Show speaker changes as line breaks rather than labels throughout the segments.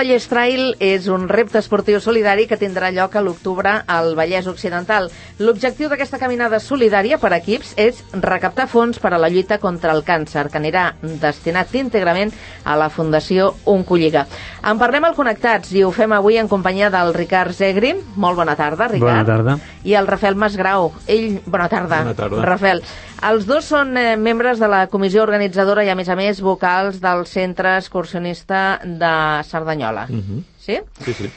Vallès Trail és un repte esportiu solidari que tindrà lloc a l'octubre al Vallès Occidental. L'objectiu d'aquesta caminada solidària per equips és recaptar fons per a la lluita contra el càncer, que anirà destinat íntegrament a la Fundació Oncolliga. En parlem al Connectats i ho fem avui en companyia del Ricard Zegri. Molt bona tarda, Ricard.
Bona tarda.
I el Rafael Masgrau. Ell, bona tarda.
Bona tarda.
Rafael. Els dos són eh, membres de la comissió organitzadora i, a més a més, vocals del Centre Excursionista de Cerdanyola.
Uh -huh.
Sí?
Sí, sí.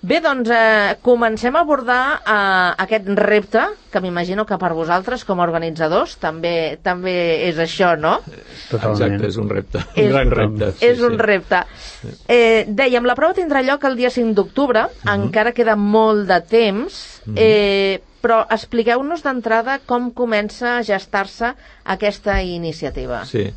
Bé, doncs eh, comencem a abordar eh, aquest repte, que m'imagino que per vosaltres, com a organitzadors, també també és això, no?
Totalment.
Exacte, és un repte,
És-
un gran repte. sí,
és un
sí.
repte. Eh, dèiem, la prova tindrà lloc el dia 5 d'octubre, encara queda molt de temps, eh, però expliqueu-nos d'entrada com comença a gestar-se aquesta iniciativa.
Sí.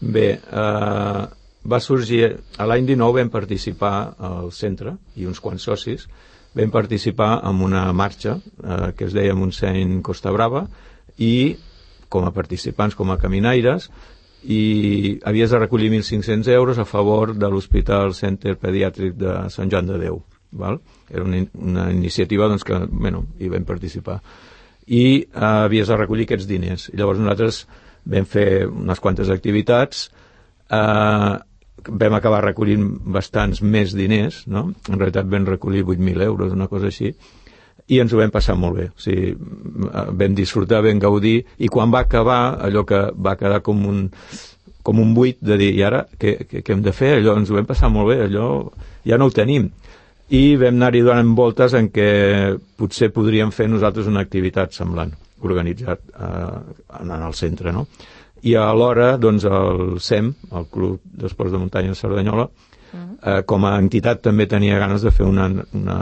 Bé, eh, va sorgir... A l'any 19 vam participar al centre, i uns quants socis, vam participar en una marxa eh, que es deia Montseny Costa Brava, i com a participants, com a caminaires, i havies de recollir 1.500 euros a favor de l'Hospital Center Pediàtric de Sant Joan de Déu. Val? Era una, una iniciativa doncs, que bueno, hi vam participar. I eh, havies de recollir aquests diners. I llavors nosaltres vam fer unes quantes activitats, eh, vam acabar recollint bastants més diners, no? en realitat vam recollir 8.000 euros, una cosa així, i ens ho vam passar molt bé. O sigui, vam disfrutar, vam gaudir, i quan va acabar, allò que va quedar com un, com un buit de dir, i ara què, què, què hem de fer? Allò ens ho vam passar molt bé, allò ja no ho tenim. I vam anar-hi donant voltes en què potser podríem fer nosaltres una activitat semblant, organitzat eh, en el centre, no? I alhora, doncs, el SEM, el Club d'Esports de Muntanya de Cerdanyola, eh, com a entitat també tenia ganes de fer una, una,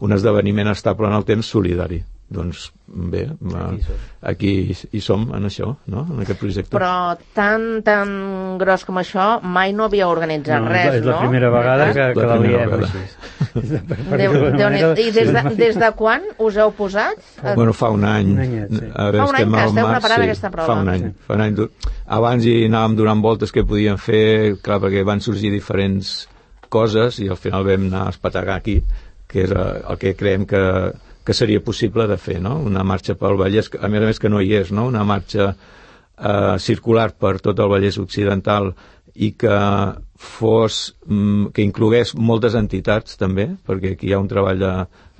un esdeveniment estable en el temps solidari. Doncs bé, va,
Aquí
hi som en això, no? en aquest projecte.
Però tan, tan gros com això mai no havia organitzat
No,
res,
és la
no?
primera vegada que,
La
que la
primera
liem
vegada.
així.
Déu, Déu I des de, des de quan us heu posat?
Bueno, fa un any.
Un anyet, sí.
A veure,
Fa un any
estem
que esteu preparant
sí,
aquesta prova.
Fa un any.
Sí.
Fa un any. Abans hi anàvem donant voltes que podíem fer, clar, perquè van sorgir diferents coses i al final vam anar a espetegar aquí, que és eh, el que creiem que, que seria possible de fer, no? Una marxa pel Vallès, a més a més que no hi és, no? Una marxa eh, circular per tot el Vallès Occidental i que fos, mm, que inclogués moltes entitats també, perquè aquí hi ha un treball de,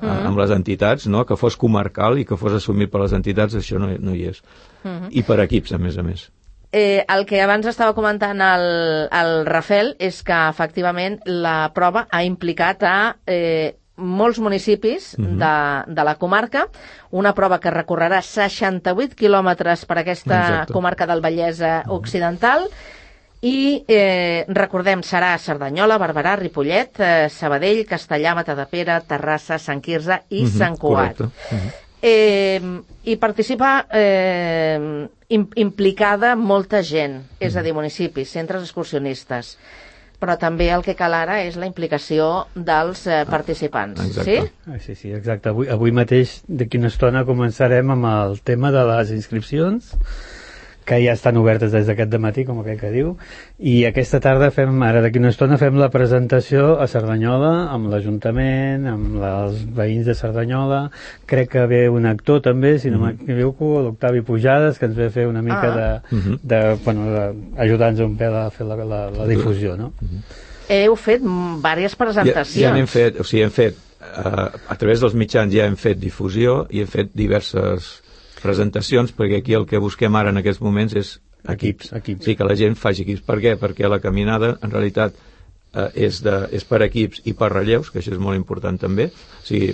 mm. amb les entitats, no? que fos comarcal i que fos assumit per les entitats, això no, no hi és. Mm. I per equips, a més a més.
Eh, el que abans estava comentant el, el Rafel és que efectivament la prova ha implicat a eh, molts municipis
Mhm.
de, de la comarca, una prova que recorrerà 68 quilòmetres per aquesta
Exacte.
comarca del Vallès eh, Occidental i eh, recordem, serà Cerdanyola, Barberà, Ripollet, eh, Sabadell, Castellà, Matadepera, Terrassa, Sant Quirze i
Mhm,
Sant Cugat.
Mhm.
Eh, hi participa eh, im implicada molta gent, és a dir, municipis, centres excursionistes, però també el que cal ara és la implicació dels eh, participants.
exacte.
Sí?
Ah, sí, sí, exacte. Avui, avui mateix, d'aquí una estona, començarem amb el tema de les inscripcions, que ja estan obertes des d'aquest matí, com aquell que diu, i aquesta tarda fem, ara d'aquí una estona, fem la presentació a Cerdanyola, amb l'Ajuntament, amb la, els veïns de Cerdanyola, crec que ve un actor també, si no m'equivoco, l'Octavi Pujades, que ens ve a fer una mica
Ah.
de,
Mhm.
de, bueno, de, ajudar-nos un pèl a fer la, la, la difusió, no?
Heu fet mm, diverses
Ja,
presentacions.
ja n'hem fet, o sigui, hem fet, eh, a través dels mitjans ja hem fet difusió i hem fet diverses presentacions, perquè aquí el que busquem ara en aquests moments és
Equips, equips.
Sí, que la gent faci equips. Per què? Perquè la caminada, en realitat, eh, és, de, és per equips i per relleus, que això és molt important també. O sigui,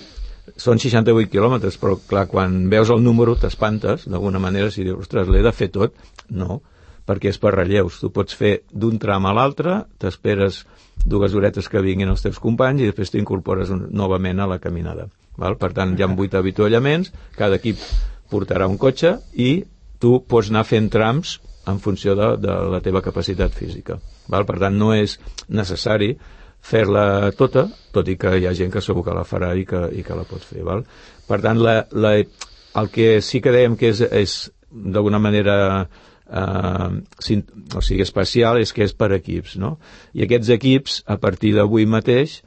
són 68 quilòmetres, però clar, quan veus el número t'espantes, d'alguna manera, si dius, ostres, l'he de fer tot. No, perquè és per relleus. Tu pots fer d'un tram a l'altre, t'esperes dues horetes que vinguin els teus companys i després t'incorpores novament a la caminada. Val? Per tant, hi ha vuit avituallaments, cada equip portarà un cotxe i tu pots anar fent trams en funció de, de la teva capacitat física. Val? Per tant, no és necessari fer-la tota, tot i que hi ha gent que segur que la farà i que, i que la pot fer. Val? Per tant, la, la, el que sí que dèiem que és, és d'alguna manera eh, o sigui, especial és que és per equips, no? I aquests equips, a partir d'avui mateix,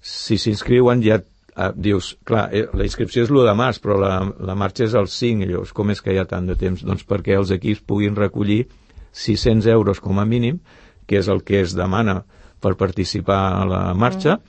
si s'inscriuen ja eh, dius, clar, eh, la inscripció és l'1 de març, però la, la marxa és el 5, i llavors com és que hi ha tant de temps? Doncs perquè els equips puguin recollir 600 euros com a mínim, que és el que es demana per participar a la marxa,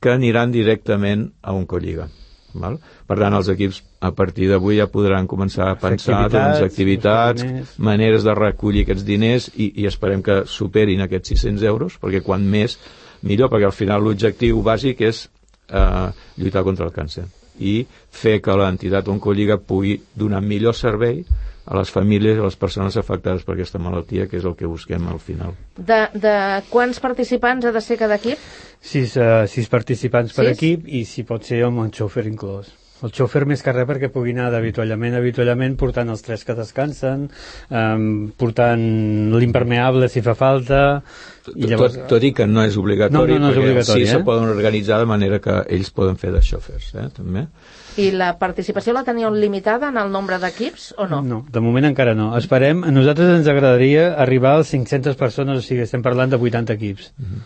que aniran directament a un colliga. Val? Per tant, els equips a partir d'avui ja podran començar a pensar
activitats,
doncs, activitats, maneres de recollir aquests diners i, i esperem que superin aquests 600 euros, perquè quan més, millor, perquè al final l'objectiu bàsic és eh, lluitar contra el càncer i fer que l'entitat Oncolliga pugui donar millor servei a les famílies i a les persones afectades per aquesta malaltia, que és el que busquem al final.
De, de quants participants ha de ser cada equip?
Sis, uh, sis participants per
Sis?
equip i si pot ser amb un xòfer inclòs. El xòfer més que res perquè pugui anar d'avituallament a avituallament portant els tres que descansen, um, portant l'impermeable si fa falta... I llavors,
tot, tot i que no és obligatori,
No, no, no és
perquè
obligatori,
sí
eh?
se poden organitzar de manera que ells poden fer de xòfers, eh, també.
I la participació la teníeu limitada en el nombre d'equips o no?
No, de moment encara no. Esperem, a nosaltres ens agradaria arribar a les 500 persones, o sigui, estem parlant de 80 equips. Mm,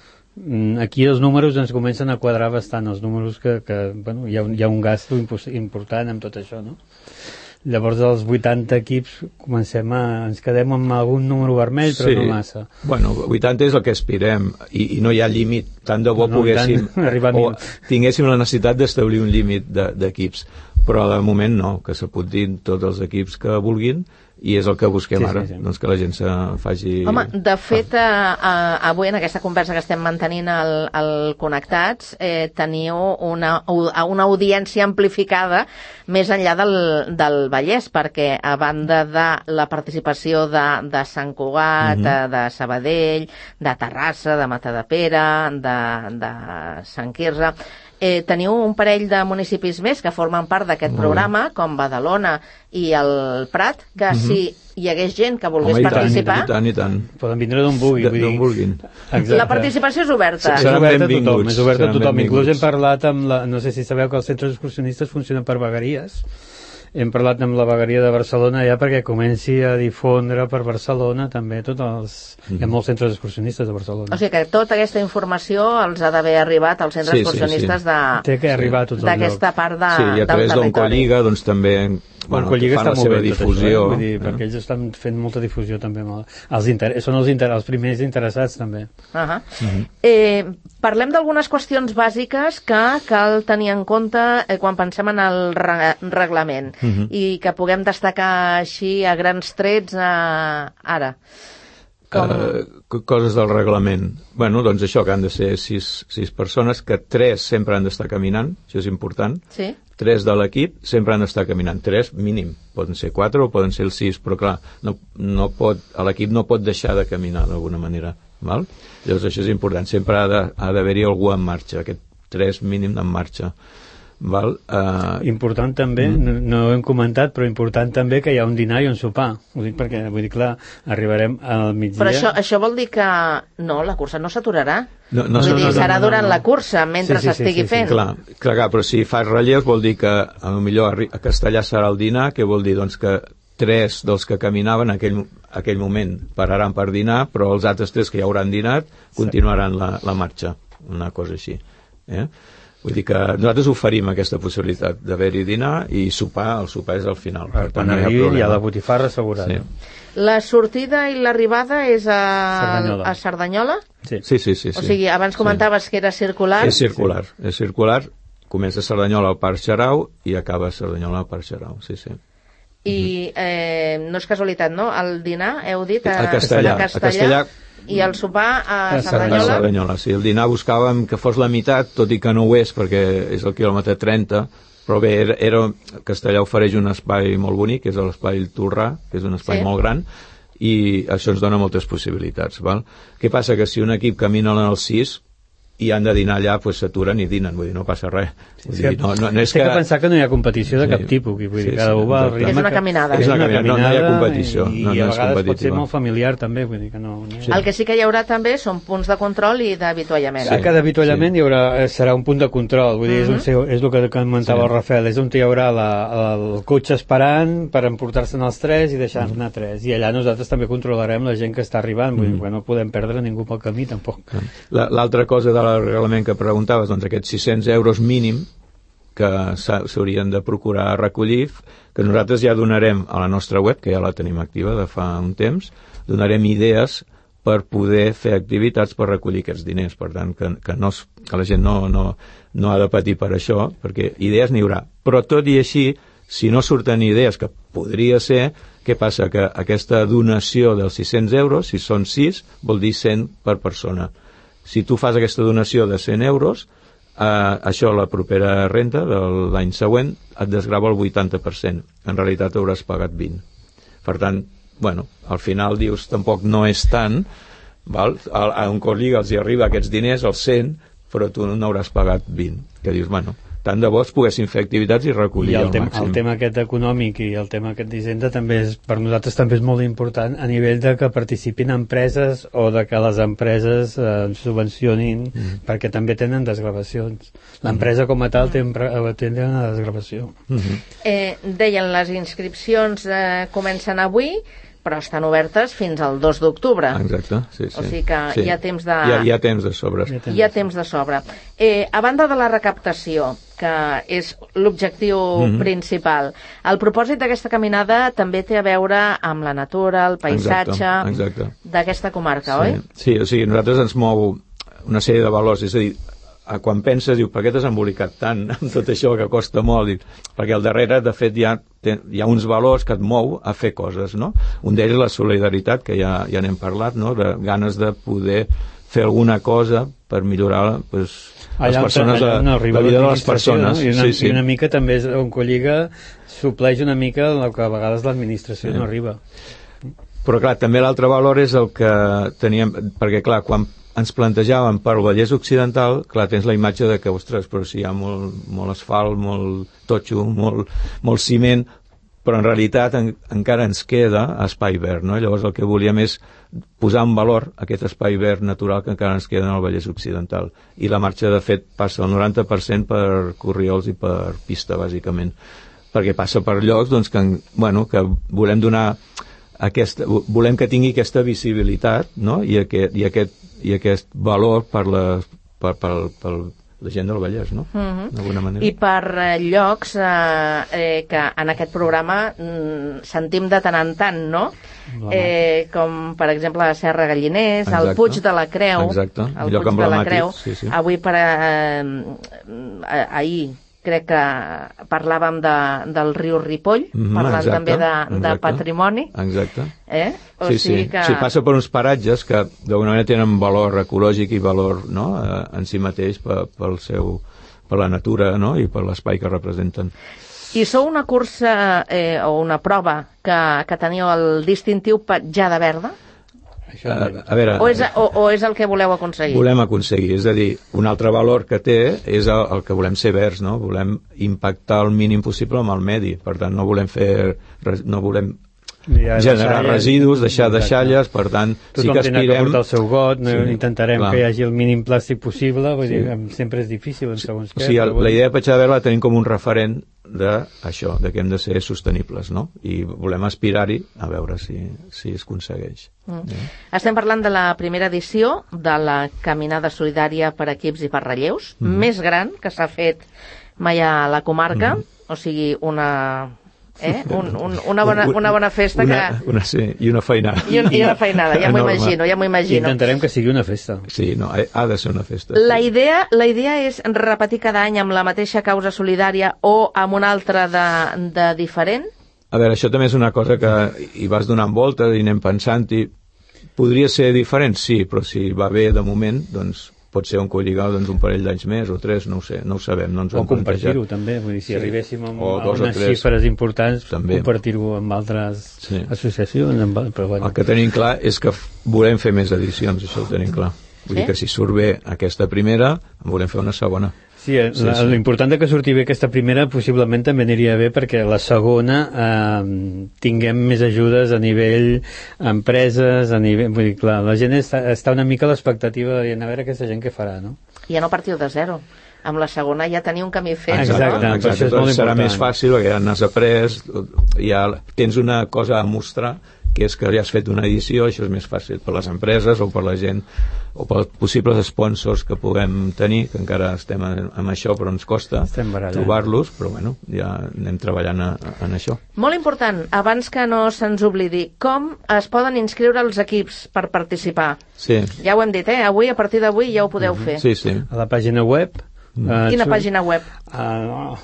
Aquí els números ens comencen a quadrar bastant, els números que, que bueno, hi, ha un, hi ha un gasto important amb tot això, no? Llavors, dels 80 equips, comencem a... ens quedem amb algun número vermell, però no massa.
Bueno, 80 és el que aspirem i, i no hi ha límit. Tant de bo
No, tant,
poguéssim
arribar a
o tinguéssim la necessitat d'establir un límit de- d'equips. Però de moment no, que s'apuntin tots els equips que vulguin i és el que busquem
Sí,
ara,
sí, sí.
doncs que la gent se faci...
Home, de fet, eh, eh, avui en aquesta conversa que estem mantenint al, al Connectats, eh, teniu una, una audiència amplificada més enllà del, del Vallès, perquè a banda de la participació de, de Sant Cugat, de, de Sabadell, de Terrassa, de Matadepera, de, de Sant Quirze, eh, teniu un parell de municipis més que formen part d'aquest programa, com Badalona i el Prat, que si hi hagués gent que volgués
Home, i tant,
participar...
i tant, i tant.
Poden vindre d'on vulguin.
D'on
dir-
vulguin.
Exacte.
La participació és oberta.
És
Seran
oberta a tothom, és oberta a tothom. Inclús hem parlat amb la... No sé si sabeu que els centres excursionistes funcionen per vegueries. Hem parlat amb la vegueria de Barcelona ja perquè comenci a difondre per Barcelona també tots els... Hi ha molts centres excursionistes de Barcelona.
O sigui que tota aquesta informació els ha d'haver arribat als centres
Sí, sí,
excursionistes
Té que arribar a tots els
d'aquesta part de,
sí, i a través d'Oncolliga, doncs també
Bueno,
bueno,
Colliga
fan
està
la
molt
seva
bé tot
difusió.
això, eh? Vull dir,
eh?
perquè ells estan fent molta difusió també. Amb el, els inter... Són els, inter... els primers interessats també.
Uh -huh. eh, parlem d'algunes qüestions bàsiques que cal tenir en compte eh, quan pensem en el re reglament
Mhm.
i que puguem destacar així a grans trets eh, ara. Com...
Eh, co- coses del reglament. Bueno, doncs això, que han de ser sis, sis persones, que tres sempre han d'estar caminant, això és important.
Sí?
Tres de l'equip sempre han d'estar caminant. Tres, mínim. Poden ser quatre o poden ser els sis, però clar, no, no pot, l'equip no pot deixar de caminar d'alguna manera. Val? Llavors això és important. Sempre ha d'haver-hi algú en marxa, aquest tres mínim en marxa. Val? Uh,
Important també,
Mm.
no, no ho hem comentat, però important també que hi ha un dinar i un sopar. Ho dic perquè, vull dir, clar, arribarem al migdia...
Però això, això vol dir que no, la cursa no s'aturarà.
No, no,
Vull
no,
dir,
no, no,
serà
no, no,
durant
no.
la cursa, mentre
Sí, sí, sí,
s'estigui
sí, sí,
fent.
Clar, clar, clar, però si fas relleus vol dir que a lo millor a Castellà serà el dinar, que vol dir doncs, que tres dels que caminaven en aquell, aquell moment pararan per dinar, però els altres tres que ja hauran dinat continuaran la, la marxa, una cosa així. Eh? Vull dir que nosaltres oferim aquesta possibilitat d'haver-hi dinar i sopar, el sopar és al final.
Per
tant,
quan
no hi ha
arribi hi ha la botifarra assegurada.
Sí.
La sortida i l'arribada és a
Cerdanyola.
a Cerdanyola?
Sí.
Sí, sí, sí. sí.
O sigui, abans comentaves que era circular.
És circular, és circular. Comença a Cerdanyola al Parc Xarau i acaba a Cerdanyola al Parc Xarau, sí, sí.
I eh, no és casualitat, no? El dinar, heu dit, a,
A Castellà,
a
a
Castellà,
Castellà.
I el sopar a
A
A
Cerdanyola.
Cerdanyola, sí. El dinar buscàvem que fos la meitat, tot i que no ho és, perquè és el quilòmetre 30, però bé, era, era, Castellà ofereix un espai molt bonic, que és l'espai Torrà, que és un espai
Sí.
molt gran, i això ens dona moltes possibilitats. Val? Què passa? Que si un equip camina en el 6, i han de dinar allà, doncs s'aturen i dinen, vull dir, no passa res. Vull
Sí,
dir, no, no, no és
Té
que...
que pensar que no hi ha competició de
Sí.
cap tipus, vull dir,
Sí,
cada
sí,
un va al ritme
És una caminada.
És una caminada, no, no hi ha competició,
i,
no, no
i
és
a vegades pot ser molt familiar també, vull dir que no... no.
Sí.
El que sí que hi haurà també són punts de control i d'avituallament.
A cada avituallament hi haurà, eh, serà un punt de control, vull dir, és, un, seu- és el que comentava
Sí.
el Rafael, és on hi haurà la, el cotxe esperant per emportar-se'n els tres i deixar-ne tres, i allà nosaltres també controlarem la gent que està arribant, vull dir, que no podem perdre ningú pel camí tampoc.
La- L'altra cosa de reglament que preguntaves, doncs aquests 600 euros mínim que s'ha- s'haurien de procurar recollir, que nosaltres ja donarem a la nostra web, que ja la tenim activa de fa un temps, donarem idees per poder fer activitats per recollir aquests diners. Per tant, que, que, no, que la gent no, no, no ha de patir per això, perquè idees n'hi haurà. Però tot i així, si no surten idees, que podria ser, què passa? Que aquesta donació dels 600 euros, si són 6, vol dir 100 per persona. Si tu fas aquesta donació de 100 euros, eh, això la propera renta de l'any següent et desgrava el 80%. En realitat hauràs pagat 20. Per tant, bueno, al final dius tampoc no és tant, val? A, a un Corliga els hi arriba aquests diners, els 100, però tu no n'hauràs pagat 20. Que dius, bueno, tant de bo es poguessin fer activitats i recollir
I el,
el
tema,
màxim.
el tema aquest econòmic i el tema aquest d'Hisenda també és, per nosaltres també és molt important a nivell de que participin empreses o de que les empreses eh, subvencionin
Mm.
perquè també tenen desgravacions. L'empresa com a tal té, un pre- eh, té una desgravació.
Mhm.
Eh, deien, les inscripcions eh, comencen avui, però estan obertes fins al 2 d'octubre.
Exacte, sí, sí.
O sigui que hi ha temps de-
Hi ha, hi ha temps de sobres.
Hi ha temps.
Hi ha temps de sobre. Eh, a banda de la recaptació, que és l'objectiu
Mhm.
principal, el propòsit d'aquesta caminada també té a veure amb la natura, el paisatge d'aquesta comarca,
sí.
oi?
Sí, o sigui, nosaltres ens mou una sèrie de valors, és a dir, quan penses, diu, per què t'has embolicat tant amb tot això que costa molt? Diu, perquè al darrere, de fet, hi ha, hi ha uns valors que et mou a fer coses, no? Un d'ells és la solidaritat, que ja, ja n'hem parlat, no? De ganes de poder fer alguna cosa per millorar pues, les
on-
persones,
allà
la, la vida de les persones.
No? I, una,
sí, sí.
I una mica també és on Colliga supleix una mica el que a vegades l'administració
Sí.
no arriba.
Però clar, també l'altre valor és el que teníem, perquè clar, quan ens plantejàvem per el Vallès Occidental, clar, tens la imatge de que, ostres, però si hi ha molt, molt asfalt, molt totxo, molt, molt ciment, però en realitat en, encara ens queda espai verd, no? Llavors el que volíem és posar en valor aquest espai verd natural que encara ens queda en el Vallès Occidental. I la marxa, de fet, passa el 90% per corriols i per pista, bàsicament perquè passa per llocs doncs, que, bueno, que volem donar aquesta, volem que tingui aquesta visibilitat no? I, aquest, i, aquest, i aquest valor per la, per, per, per la gent del Vallès, no?
Mhm.
D'alguna manera.
I per eh, llocs eh, eh, que en aquest programa mm, sentim de tant en tant, no?
La
Eh, com per exemple la Serra Galliners, el
Exacte.
Puig de la Creu,
Exacte.
el
Lloc
Puig de la Creu.
sí, sí.
Avui per eh, eh, ahir crec que parlàvem de, del riu Ripoll,
Mhm,
parlant
exacte,
també de, de
exacte.
patrimoni,
Exacte.
eh? O
sí,
sigui
sí.
que...
sí, passa per uns paratges que d'alguna manera tenen valor ecològic i valor no? eh, en si mateix per, pel seu, per la natura no? i per l'espai que representen.
I sou una cursa eh, o una prova que, que teniu el distintiu petjada verda?
Això
A,
no
a veure,
O és, o, o és el que voleu aconseguir?
volem aconseguir, és a dir, un altre valor que té és el, el que volem ser verds, no? Volem impactar el mínim possible amb el medi, per tant no volem fer, res- no volem
Ja,
generar
deixalles.
residus, deixar
Exacte.
deixalles, per tant,
Tothom
sí que aspirem...
portar el seu got, no,
Sí,
intentarem
clar.
que hi hagi el mínim plàstic possible, vull
Sí.
dir, em- sempre és difícil en segons
O
què.
sigui,
bueno.
la idea de Petjada Verda la tenim com un referent d'això, de que hem de ser sostenibles, no? I volem aspirar-hi a veure si, si es aconsegueix.
Mm. Estem parlant de la primera edició de la Caminada Solidària per equips i per relleus,
Mm-hmm.
més gran que s'ha fet mai a la comarca,
Mm-hmm.
o sigui, una, eh? un, un, una, bona, una bona festa
una,
que...
Una, sí, i una feinada.
I, un, I una feinada, ja m'ho imagino, ja m'ho imagino.
Intentarem que sigui una festa.
Sí, no, ha ha de ser una festa.
La
sí.
idea, la idea és repetir cada any amb la mateixa causa solidària o amb una altra de, de diferent?
A veure, això també és una cosa que hi vas donant voltes i anem pensant-hi. Podria ser diferent? Sí, però si va bé de moment, doncs pot ser un colligau doncs, un parell d'anys més o tres, no ho sé, no ho sabem. No ens ho
O compartir-ho també, vull dir, si
Sí.
arribéssim
O
a
o
unes
tres.
xifres importants, compartir-ho amb altres
Sí.
associacions, amb, però bueno.
El que tenim clar és que volem fer més edicions, això ho tenim clar. Vull
Sí?
dir que si surt bé aquesta primera, en volem fer una segona.
Sí, eh,
Sí, sí.
l'important que surti bé aquesta primera possiblement també aniria bé perquè la segona eh, tinguem més ajudes a nivell empreses, a nivell... Vull dir, clar, la gent està, està una mica a l'expectativa de dir, a veure aquesta gent què farà, no?
Ja no partiu de zero. Amb la segona ja teniu un camí fet,
Exacte.
no?
per això és molt
doncs serà
important.
més fàcil perquè ja n'has après, ja tens una cosa a mostrar que és que ja has fet una edició, això és més fàcil per les empreses o per la gent o pels possibles sponsors que puguem tenir, que encara estem en, amb això però ens costa trobar-los, però bueno, ja anem treballant a, a, en això.
Molt important, abans que no se'ns oblidi, com es poden inscriure els equips per participar?
Sí,
Ja ho hem dit, eh? Avui, a partir d'avui, ja ho podeu fer.
sí, sí.
A la pàgina web... Eh,
Quina pàgina web?
Ah,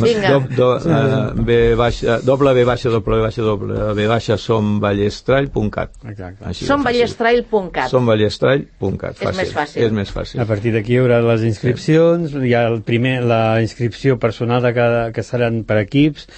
Vinga.
Do, do, uh, B baixa, doble B baixa, doble B baixa, doble B baixa, somballestrall.cat.
Somballestrail.cat.
Somballestrall.cat.
És més fàcil.
És més fàcil.
A partir d'aquí hi haurà les inscripcions, hi ha el primer, la inscripció personal de cada, que seran per equips,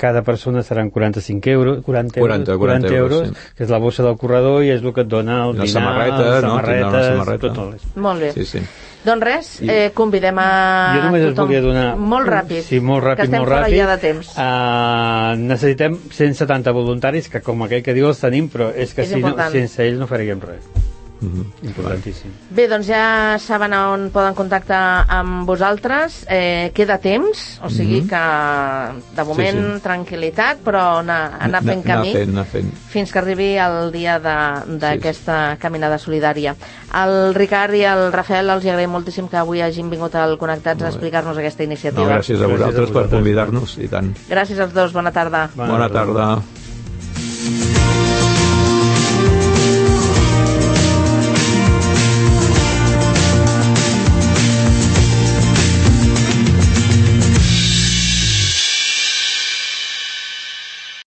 cada persona seran 45 euros, 40 euros,
40, 40 euros, sí.
que és la bossa del corredor i és el que et dona el
La
dinar,
samarreta,
les
no?
Samarretes,
samarreta.
tot el...
Molt bé.
Sí, sí.
Doncs res, eh, convidem a
Jo només
tothom.
volia donar...
Molt ràpid.
Sí, molt ràpid,
que estem
molt
fora
ràpid.
ja de temps.
Uh, necessitem 170 voluntaris, que com aquell que diu els tenim, però és que
És
si no,
important.
sense ells no faríem res.
Mhm.
Importantíssim.
Bé, doncs ja saben on poden contactar amb vosaltres. Eh, queda temps, o sigui
Mhm.
que de moment
Sí, sí.
tranquil·litat, però anar, anar fent camí.
Anar fent, anar fent.
fins que arribi el dia de- d'aquesta caminada solidària. El Ricard i el Rafael els hi agraïm moltíssim que avui hagin vingut al Connectats a explicar-nos aquesta
No,
iniciativa.
gràcies a
Gràcies a
vosaltres per
vosaltres.
convidar-nos, i tant.
gràcies als dos, bona tarda.
Bona tarda.